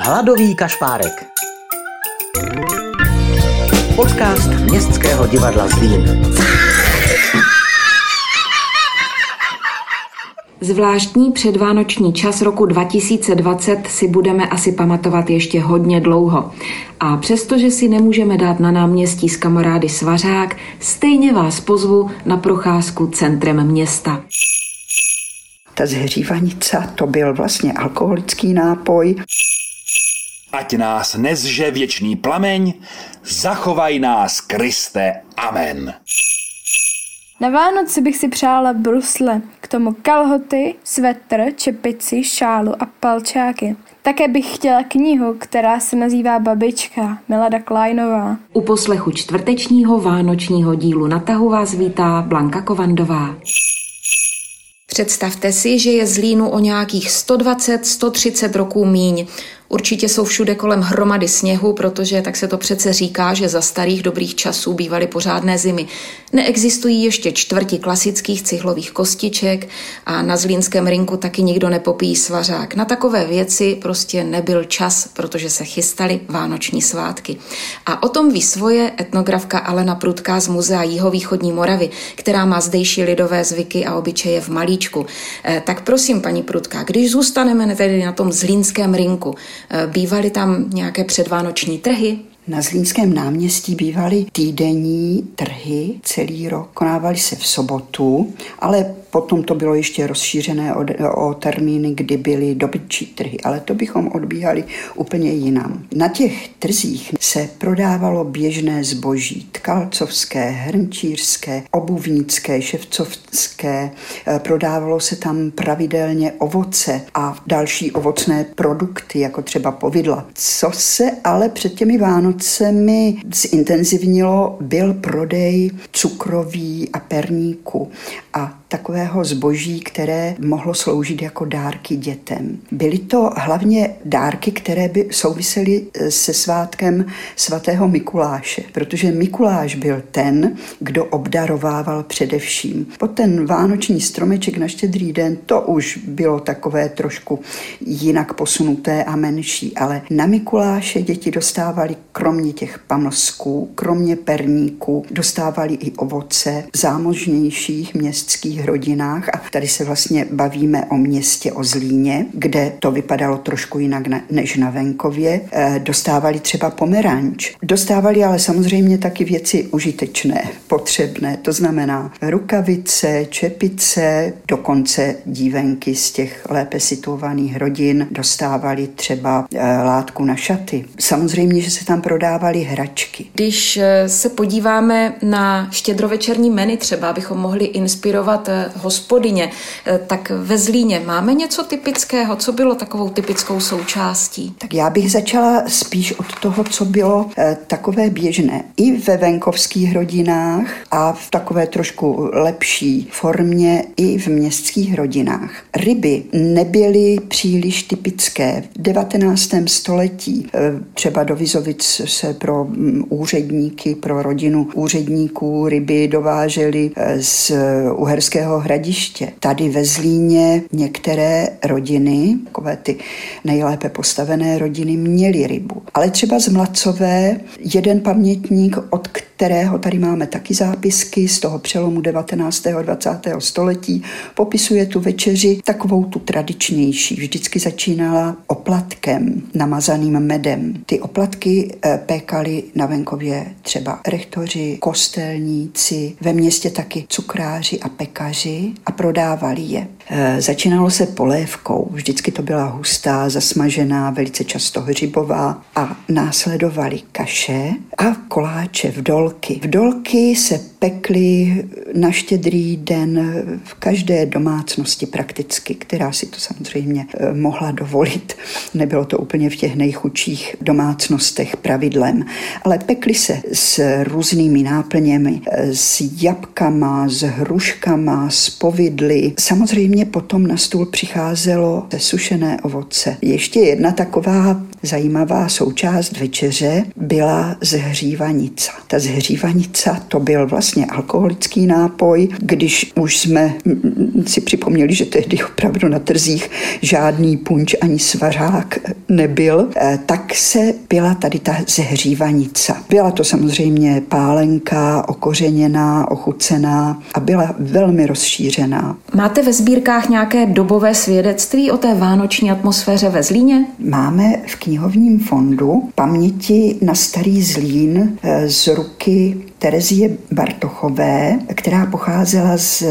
Hladový kašpárek. Podcast Městského divadla Zlín. Zvláštní předvánoční čas roku 2020 si budeme asi pamatovat ještě hodně dlouho. A přestože si nemůžeme dát na náměstí s kamarády svařák, stejně vás pozvu na procházku centrem města. Ta zhřívanica to byl vlastně alkoholický nápoj. Ať nás nezže věčný plameň, zachovaj nás, Kriste. Amen. Na Vánoce bych si přála brusle, k tomu kalhoty, svetr, čepici, šálu a palčáky. Také bych chtěla knihu, která se nazývá Babička, Milada Kleinová. U poslechu čtvrtečního vánočního dílu na tahu vás vítá Blanka Kovandová. Představte si, že je Zlínu o nějakých 120-130 roků míň. Určitě jsou všude kolem hromady sněhu, protože tak se to přece říká, že za starých dobrých časů bývaly pořádné zimy. Neexistují ještě čtvrti klasických cihlových kostiček a na zlínském rinku taky nikdo nepopíjí svařák. Na takové věci prostě nebyl čas, protože se chystaly vánoční svátky. A o tom ví svoje etnografka Alena Prudká z Muzea Jihovýchodní Moravy, která má zdejší lidové zvyky a obyčeje v malíčku. Eh, tak prosím, paní Prudká, když zůstaneme tedy na tom zlínském rinku, bývaly tam nějaké předvánoční trhy? Na Zlínském náměstí bývaly týdenní trhy celý rok. Konávaly se v sobotu, ale potom to bylo ještě rozšířené o, o termíny, kdy byly dobytčí trhy, ale to bychom odbíhali úplně jinam. Na těch trzích se prodávalo běžné zboží, tkalcovské, hrnčířské, obuvnické, ševcovské, eh, prodávalo se tam pravidelně ovoce a další ovocné produkty, jako třeba povidla. Co se ale před těmi Vánocemi zintenzivnilo, byl prodej cukroví a perníku a takového zboží, které mohlo sloužit jako dárky dětem. Byly to hlavně dárky, které by souvisely eh, se svátkem svatého Mikuláše, protože Mikuláš byl ten, kdo obdarovával především. Po ten vánoční stromeček na štědrý den, to už bylo takové trošku jinak posunuté a menší, ale na Mikuláše děti dostávali kromě těch pamlsků, kromě perníků, dostávali i ovoce zámožnějších městských bohatých rodinách a tady se vlastně bavíme o městě o Zlíně, kde to vypadalo trošku jinak než na venkově. Eh, dostávali třeba pomeranč. Dostávali ale samozřejmě taky věci užitečné, potřebné, to znamená rukavice, čepice, dokonce dívenky z těch lépe situovaných rodin dostávali třeba eh, látku na šaty. Samozřejmě, že se tam prodávaly hračky. Když eh, se podíváme na štědrovečerní menu třeba, abychom mohli inspirovat hospodyně, eh, tak ve Zlíně máme něco typického? Co bylo takovou typickou součástí? Tak já bych začala spíš od toho, co bylo eh, takové běžné. I ve venkovských rodinách a v takové trošku lepší formě i v městských rodinách. Ryby nebyly příliš typické. V 19. století eh, třeba do Vizovic se pro mm, úředníky, pro rodinu úředníků ryby dovážely z uherského Uherského hradiště. Tady ve Zlíně některé rodiny, takové ty nejlépe postavené rodiny, měly rybu. Ale třeba z Mlacové jeden pamětník, od kterého tady máme taky zápisky z toho přelomu 19. a 20. století, popisuje tu večeři takovou tu tradičnější. Vždycky začínala oplatkem, namazaným medem. Ty oplatky eh, pékali na venkově třeba rechtoři, kostelníci, ve městě taky cukráři a pekaři a prodávali je. Eh, začínalo se polévkou, vždycky to byla hustá, zasmažená, velice často hřibová a následovaly kaše a koláče v dolky. V dolky se pekly na štědrý den v každé domácnosti prakticky, která si to samozřejmě eh, mohla dovolit. Nebylo to úplně v těch nejchudších domácnostech pravidlem, ale pekly se s různými náplněmi, eh, s jabkama, s hruškama, s povidly. Samozřejmě potom na stůl přicházelo sušené ovoce. Ještě jedna taková zajímavá součást večeře byla zhřívanica. Ta zhřívanica to byl vlastně alkoholický nápoj, když už jsme si připomněli, že tehdy opravdu na trzích žádný punč ani chudák nebyl, eh, tak se byla tady ta zehřívanica. Byla to samozřejmě pálenka, okořeněná, ochucená a byla velmi rozšířená. Máte ve sbírkách nějaké dobové svědectví o té vánoční atmosféře ve Zlíně? Máme v knihovním fondu paměti na starý Zlín eh, z ruky Terezie Bartochové, která pocházela z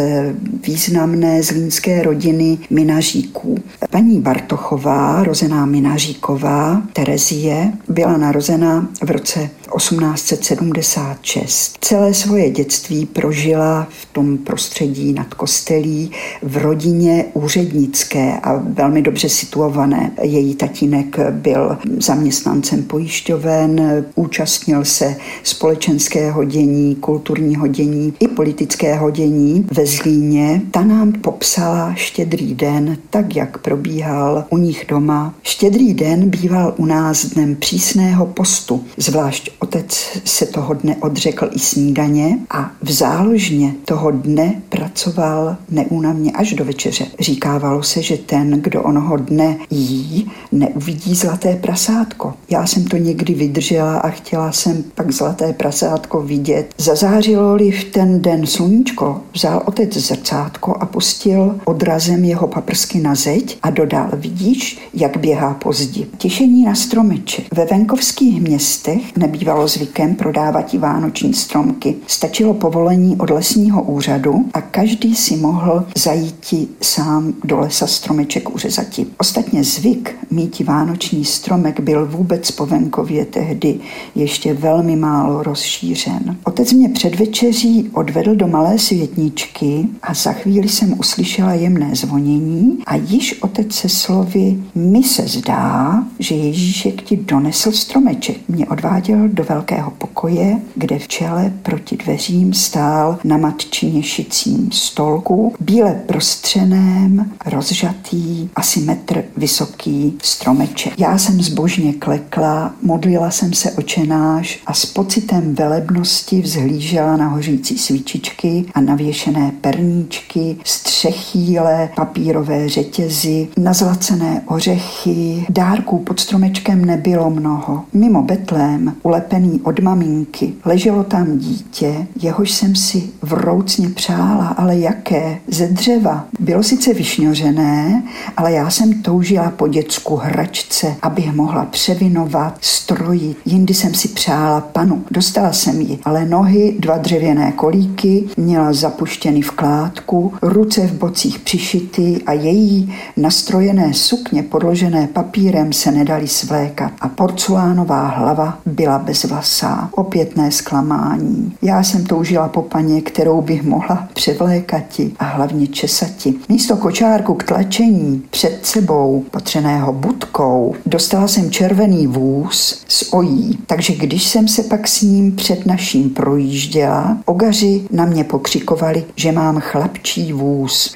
významné zlínské rodiny Minaříků. Paní Bartochová, rozená Minaříková, Terezie, byla narozena v roce 1876. Celé svoje dětství prožila v tom prostředí nad kostelí v rodině úřednické a velmi dobře situované. Její tatínek byl zaměstnancem pojišťoven, účastnil se společenského dění, kulturního dění i politického dění ve Zlíně. Ta nám popsala štědrý den, tak jak probíhal u nich doma. Štědrý den býval u nás dnem přísného postu, zvlášť otec se toho dne odřekl i snídaně a v záložně toho dne pracoval neúnavně až do večeře. Říkávalo se, že ten, kdo onoho dne jí, neuvidí zlaté prasátko. Já jsem to někdy vydržela a chtěla jsem pak zlaté prasátko vidět. Zazářilo-li v ten den sluníčko, vzal otec zrcátko a pustil odrazem jeho paprsky na zeď a dodal, vidíš, jak běhá pozdi. Těšení na stromeček. Ve venkovských městech nebývalo zvykem prodávat i vánoční stromky. Stačilo povolení od lesního úřadu a každý si mohl zajít sám do lesa stromeček uřezati. Ostatně zvyk mít vánoční stromek byl vůbec po venkově tehdy ještě velmi málo rozšířen. Otec mě před večeří odvedl do malé světničky a za chvíli jsem uslyšela jemné zvonění a již otec se slovy mi se zdá, že Ježíšek ti donesl stromeček. Mě odváděl do velkého pokoje, kde v čele proti dveřím stál na matčině šicím stolku, bíle prostřeném, rozžatý, asi metr vysoký stromeček. Já jsem zbožně klekla, modlila jsem se očenáš a s pocitem velebnosti vzhlížela na hořící svíčičky a navěšené perníčky, střechýle, papírové řetězy, nazlacené ořechy. Dárků pod stromečkem nebylo mnoho. Mimo Betlém, ulepený od maminky, leželo tam dítě, jehož jsem si vroucně přála, ale jaké? Ze dřeva. Bylo sice vyšňořené, ale já jsem toužila po dětsku hračce, abych mohla převinovat, strojit. Jindy jsem si přála panu. Dostala jsem ji, ale nohy, dva dřevěné kolíky, měla zapuštěny v klátku, ruce v bocích přišity a její nastrojené sukně podložené papírem se nedali svlékat a porcelánová hlava byla bezvlasá. Opětné zklamání. Já jsem toužila po paně, kterou bych mohla převlékati a hlavně česati. Místo kočárku k tlačení před sebou potřeného budkou dostala jsem červený vůz s ojí, takže když jsem se pak s ním před naším projížděla, ogaři na mě pokřikovali, že mám chlapčí vůz.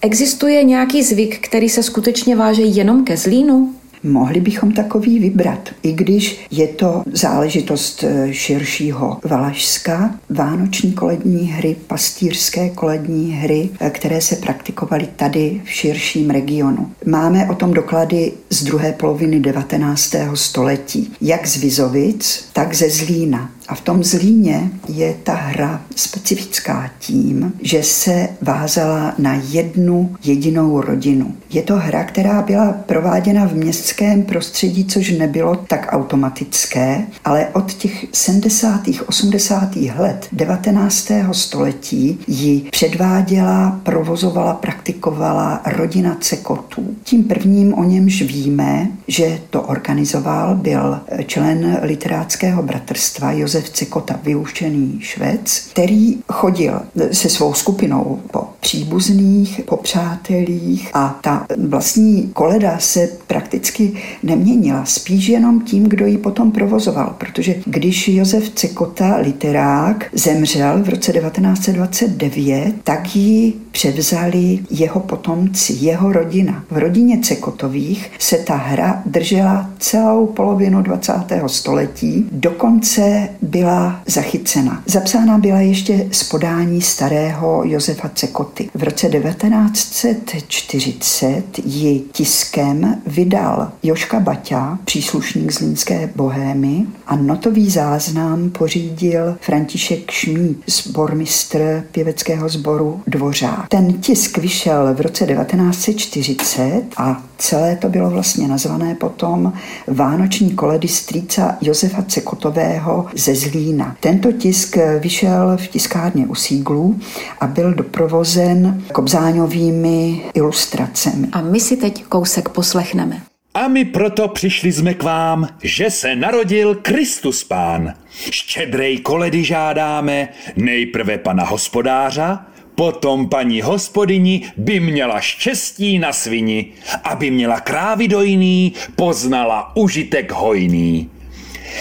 Existuje nějaký zvyk, který se skutečně váže jenom ke Zlínu? Mohli bychom takový vybrat, i když je to záležitost eh, širšího Valašska, vánoční kolední hry, pastýřské kolední hry, eh, které se praktikovaly tady v širším regionu. Máme o tom doklady z druhé poloviny 19. století, jak z Vizovic, tak ze Zlína. A v tom Zlíně je ta hra specifická tím, že se vázala na jednu jedinou rodinu. Je to hra, která byla prováděna v městském prostředí, což nebylo tak automatické, ale od těch 70. 80. let 19. století ji předváděla, provozovala, praktikovala rodina Cekotů. Tím prvním o němž víme, že to organizoval, byl člen literáckého bratrstva Josef Cekota, vyušený švec, který chodil se svou skupinou po příbuzných, po přátelích a ta vlastní koleda se prakticky neměnila, spíš jenom tím, kdo ji potom provozoval, protože když Josef Cekota, literák, zemřel v roce 1929, tak ji převzali jeho potomci, jeho rodina. V rodině Cekotových se ta hra držela celou polovinu 20. století, dokonce byla zachycena. Zapsána byla ještě z podání starého Josefa Cekota Koty. V roce 1940 ji tiskem vydal Joška Baťa, příslušník z Línské bohémy a notový záznam pořídil František Šmí, sbormistr pěveckého sboru Dvořák. Ten tisk vyšel v roce 1940 a celé to bylo vlastně nazvané potom Vánoční koledy strýca Josefa Cekotového ze Zlína. Tento tisk vyšel v tiskárně u Síglů a byl doprovozen kobzáňovými ilustracemi. A my si teď kousek poslechneme. A my proto přišli jsme k vám, že se narodil Kristus Pán. Štědrej koledy žádáme, nejprve pana hospodářa, potom paní hospodyni by měla štěstí na svini, aby měla krávy dojný, poznala užitek hojný.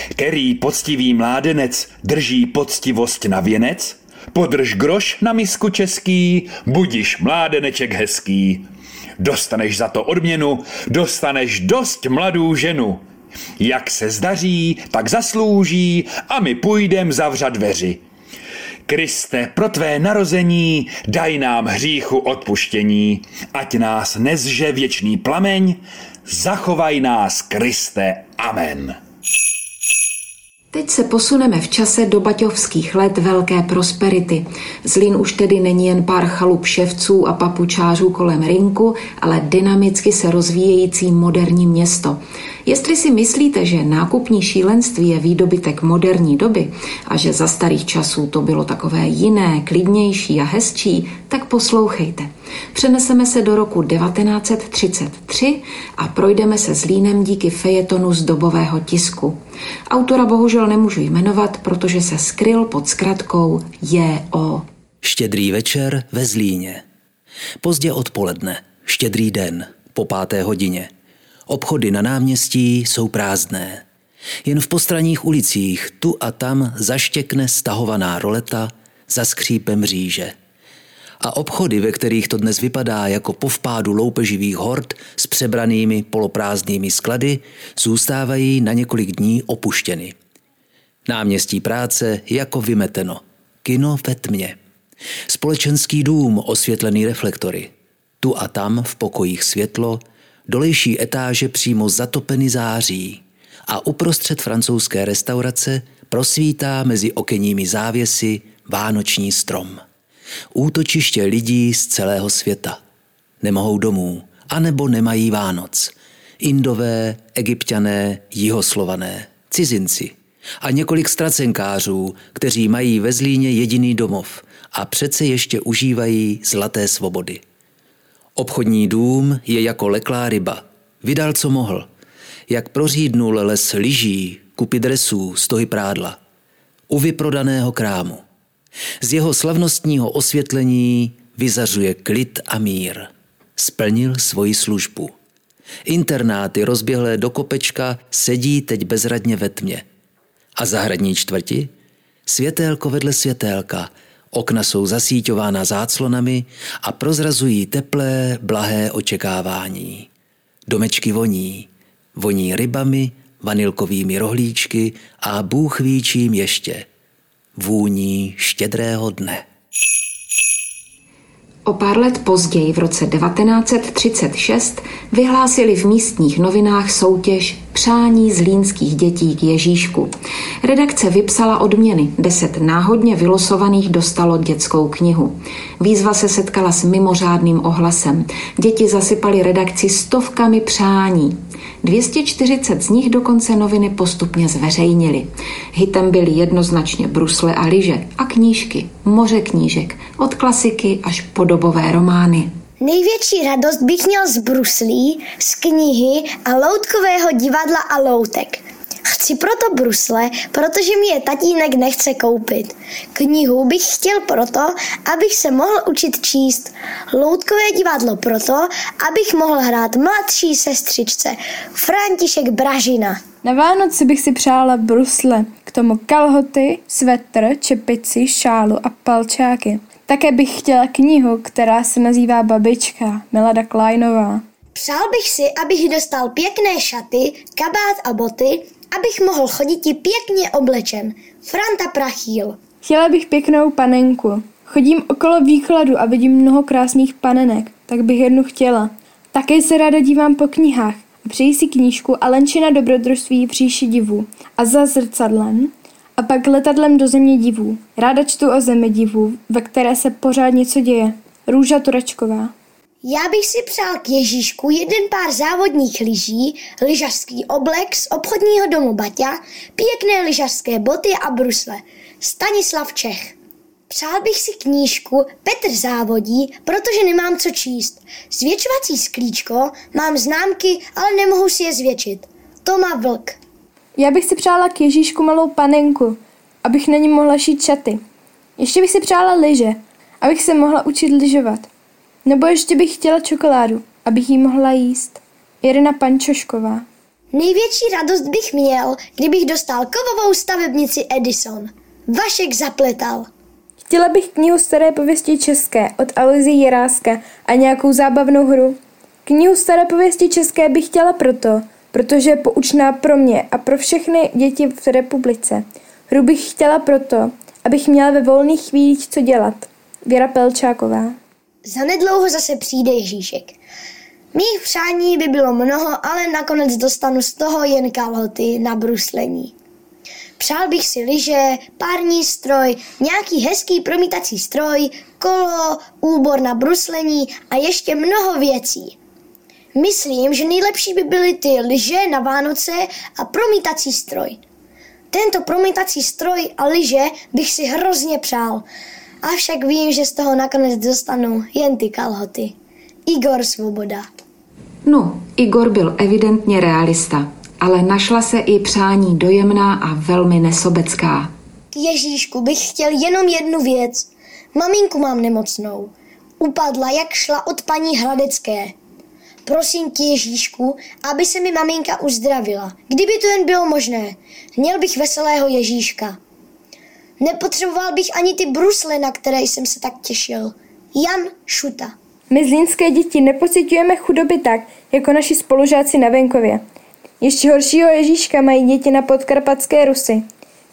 Který poctivý mládenec drží poctivost na věnec, podrž groš na misku český, budiš mládeneček hezký. Dostaneš za to odměnu, dostaneš dost mladou ženu. Jak se zdaří, tak zaslouží a my půjdem zavřat dveři. Kriste, pro tvé narození daj nám hříchu odpuštění, ať nás nezže věčný plameň, zachovaj nás, Kriste. Amen. Teď se posuneme v čase do baťovských let velké prosperity. Zlín už tedy není jen pár chalup ševců a papučářů kolem rinku, ale dynamicky se rozvíjející moderní město. Jestli si myslíte, že nákupní šílenství je výdobytek moderní doby a že za starých časů to bylo takové jiné, klidnější a hezčí, tak poslouchejte. Přeneseme se do roku 1933 a projdeme se Zlínem díky fejetonu z dobového tisku. Autora bohužel nemůžu jmenovat, protože se skryl pod zkratkou J.O. Štědrý večer ve Zlíně. Pozdě odpoledne, štědrý den, po páté hodině. Obchody na náměstí jsou prázdné. Jen v postranních ulicích tu a tam zaštěkne stahovaná roleta za skřípem říže. A obchody, ve kterých to dnes vypadá jako po vpádu loupeživých hord s přebranými poloprázdnými sklady, zůstávají na několik dní opuštěny. Náměstí práce jako vymeteno. Kino ve tmě. Společenský dům osvětlený reflektory. Tu a tam v pokojích světlo, dolejší etáže přímo zatopeny září a uprostřed francouzské restaurace prosvítá mezi okenními závěsy vánoční strom. Útočiště lidí z celého světa. Nemohou domů, anebo nemají Vánoc. Indové, egyptiané, jihoslované, cizinci a několik ztracenkářů, kteří mají ve Zlíně jediný domov a přece ještě užívají zlaté svobody. Obchodní dům je jako leklá ryba. Vydal, co mohl. Jak prořídnul les lyží, kupy dresů, stohy prádla. U vyprodaného krámu. Z jeho slavnostního osvětlení vyzařuje klid a mír. Splnil svoji službu. Internáty rozběhlé do kopečka sedí teď bezradně ve tmě. A zahradní čtvrti? Světélko vedle světélka, okna jsou zasíťována záclonami a prozrazují teplé, blahé očekávání. Domečky voní. Voní rybami, vanilkovými rohlíčky a bůh ví čím ještě – vůní štědrého dne. O pár let později, v roce 1936, vyhlásili v místních novinách soutěž Přání zlínských dětí k Ježíšku. Redakce vypsala odměny, deset náhodně vylosovaných dostalo dětskou knihu. Výzva se setkala s mimořádným ohlasem. Děti zasypali redakci stovkami přání. 240 z nich dokonce noviny postupně zveřejnili. Hitem byly jednoznačně brusle a lyže a knížky, moře knížek, od klasiky až po dobové romány. Největší radost bych měl z bruslí, z knihy a loutkového divadla a loutek. Chci proto brusle, protože mi je tatínek nechce koupit. Knihu bych chtěl proto, abych se mohl učit číst. Loutkové divadlo proto, abych mohl hrát mladší sestřičce František Bražina. Na Vánoce bych si přála brusle, k tomu kalhoty, svetr, čepici, šálu a palčáky. Také bych chtěla knihu, která se nazývá Babička, Milada Kleinová. Přál bych si, abych dostal pěkné šaty, kabát a boty, abych mohl chodit i pěkně oblečen. Franta Prachýl. Chtěla bych pěknou panenku, Chodím okolo výkladu a vidím mnoho krásných panenek, tak bych jednu chtěla. Také se ráda dívám po knihách a přeji si knížku Alenčina dobrodružství v říši divů a za zrcadlem a pak letadlem do země divů. Ráda čtu o zemi divů, ve které se pořád něco děje. Růža Turečková. Já bych si přál k Ježíšku jeden pár závodních lyží, lyžařský oblek z obchodního domu Baťa, pěkné lyžařské boty a brusle. Stanislav Čech. Přál bych si knížku Petr závodí, protože nemám co číst. Zvětšovací sklíčko, mám známky, ale nemohu si je zvětšit. Toma Vlk. Já bych si přála k Ježíšku malou panenku, abych na ní mohla šít šaty. Ještě bych si přála lyže, abych se mohla učit lyžovat. Nebo ještě bych chtěla čokoládu, abych ji mohla jíst. Irina Pančošková. Největší radost bych měl, kdybych dostal kovovou stavebnici Edison. Vašek zapletal. Chtěla bych knihu Staré pověsti české od Alozy Jiráska a nějakou zábavnou hru. Knihu Staré pověsti české bych chtěla proto, protože je poučná pro mě a pro všechny děti v republice. Hru bych chtěla proto, abych měla ve volných chvílích co dělat. Věra Pelčáková. Zanedlouho zase přijde Ježíšek. Mých přání by bylo mnoho, ale nakonec dostanu z toho jen kalhoty na bruslení. Přál bych si liže, pární stroj, nějaký hezký promítací stroj, kolo, úbor na bruslení a ještě mnoho věcí. Myslím, že nejlepší by byly ty lyže na Vánoce a promítací stroj. Tento promítací stroj a lyže bych si hrozně přál, avšak vím, že z toho nakonec dostanu jen ty kalhoty. Igor Svoboda. No, Igor byl evidentně realista, ale našla se i přání dojemná a velmi nesobecká. K Ježíšku bych chtěl jenom jednu věc. Maminku mám nemocnou. Upadla, jak šla od paní Hradecké. Prosím tě, Ježíšku, aby se mi maminka uzdravila. Kdyby to jen bylo možné, měl bych veselého Ježíška. Nepotřeboval bych ani ty brusle, na které jsem se tak těšil. Jan Šuta. My zlínské děti nepocitujeme chudoby tak, jako naši spolužáci na venkově. Ještě horšího Ježíška mají děti na podkarpatské Rusy.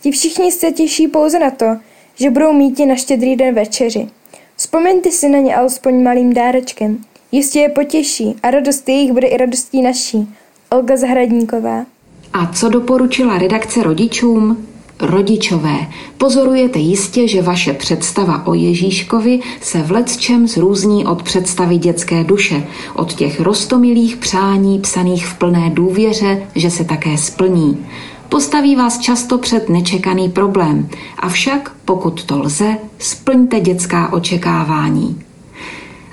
Ti všichni se těší pouze na to, že budou mít na štědrý den večeři. Vzpomeňte si na ně alespoň malým dárečkem. Jistě je potěší a radost jejich bude i radostí naší. Olga Zahradníková. A co doporučila redakce rodičům? Rodičové, pozorujete jistě, že vaše představa o Ježíškovi se v lecčem zrůzní od představy dětské duše, od těch rostomilých přání psaných v plné důvěře, že se také splní. Postaví vás často před nečekaný problém, avšak pokud to lze, splňte dětská očekávání.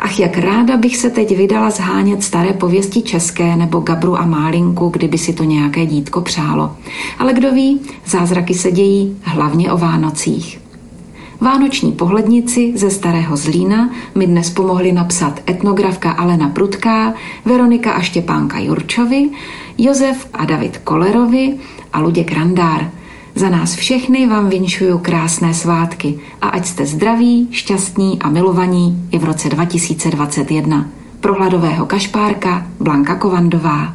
Ach, jak ráda bych se teď vydala zhánět staré pověsti české nebo Gabru a Málinku, kdyby si to nějaké dítko přálo. Ale kdo ví, zázraky se dějí hlavně o Vánocích. Vánoční pohlednici ze Starého Zlína mi dnes pomohli napsat etnografka Alena Prudká, Veronika a Štěpánka Jurčovi, Josef a David Kolerovi a Luděk Randár – za nás všechny vám vinšuju krásné svátky a ať jste zdraví, šťastní a milovaní i v roce 2021. Pro hladového kašpárka Blanka Kovandová.